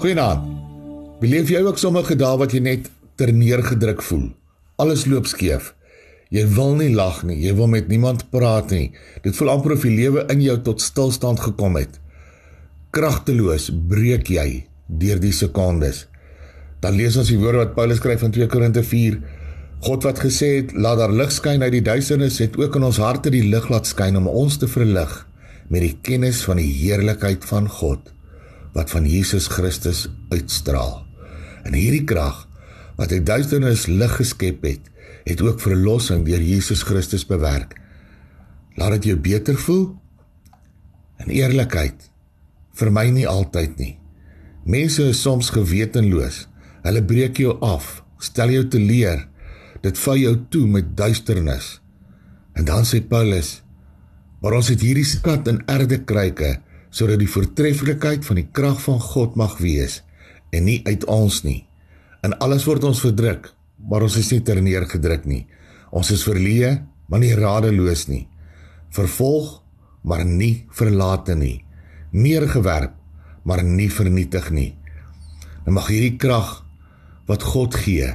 Goeienaand. Beleef jy ook sommige dae wat jy net terneergedruk voel? Alles loop skeef. Jy wil nie lag nie, jy wil met niemand praat nie. Dit voel amper of die lewe in jou tot stilstand gekom het. Kragteloos breek jy deur die sekondes. Dan lees ons die woorde wat Paulus skryf in 2 Korinte 4. God wat gesê het, laat daar lig skyn uit die duisternis, het ook in ons harte die lig laat skyn om ons te verlig met die kennis van die heerlikheid van God wat van Jesus Christus uitstraal. En hierdie krag wat uit duisternis lig geskep het, het ook verlossing deur Jesus Christus bewerk. Laat dit jou beter voel. In eerlikheid vir my nie altyd nie. Mense is soms gewetenloos. Hulle breek jou af, stel jou te leer. Dit val jou toe met duisternis. En dan sê Paulus: "Maar ons het hierdie skat in erdekruike sodat die voortreffelikheid van die krag van God mag wees en nie uit ons nie. In alles word ons verdruk, maar ons is nie terneergedruk nie. Ons is verleë, maar nie radeloos nie. Vervolg, maar nie verlate nie. Neergewerp, maar nie vernietig nie. En mag hierdie krag wat God gee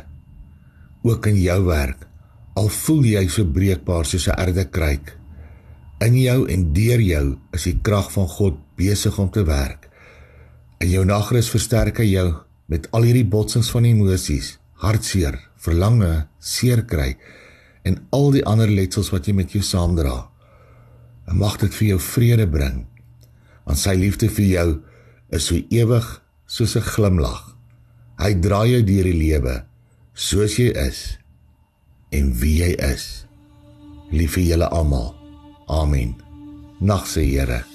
ook in jou werk. Al voel jy so breekbaar soos 'n erdekruik, In jou en deur jou is die krag van God besig om te werk. In jou nagrus versterk hy jou met al hierdie botsings van emosies, hartseer, verlange, seer kry en al die ander letsels wat jy met jou saamdra. En mag dit vir jou vrede bring. Want sy liefde vir jou is so ewig soos 'n glimlag. Hy dra jou deur die lewe soos jy is en wie jy is. Lief vir julle almal. Amen. Nag se Here.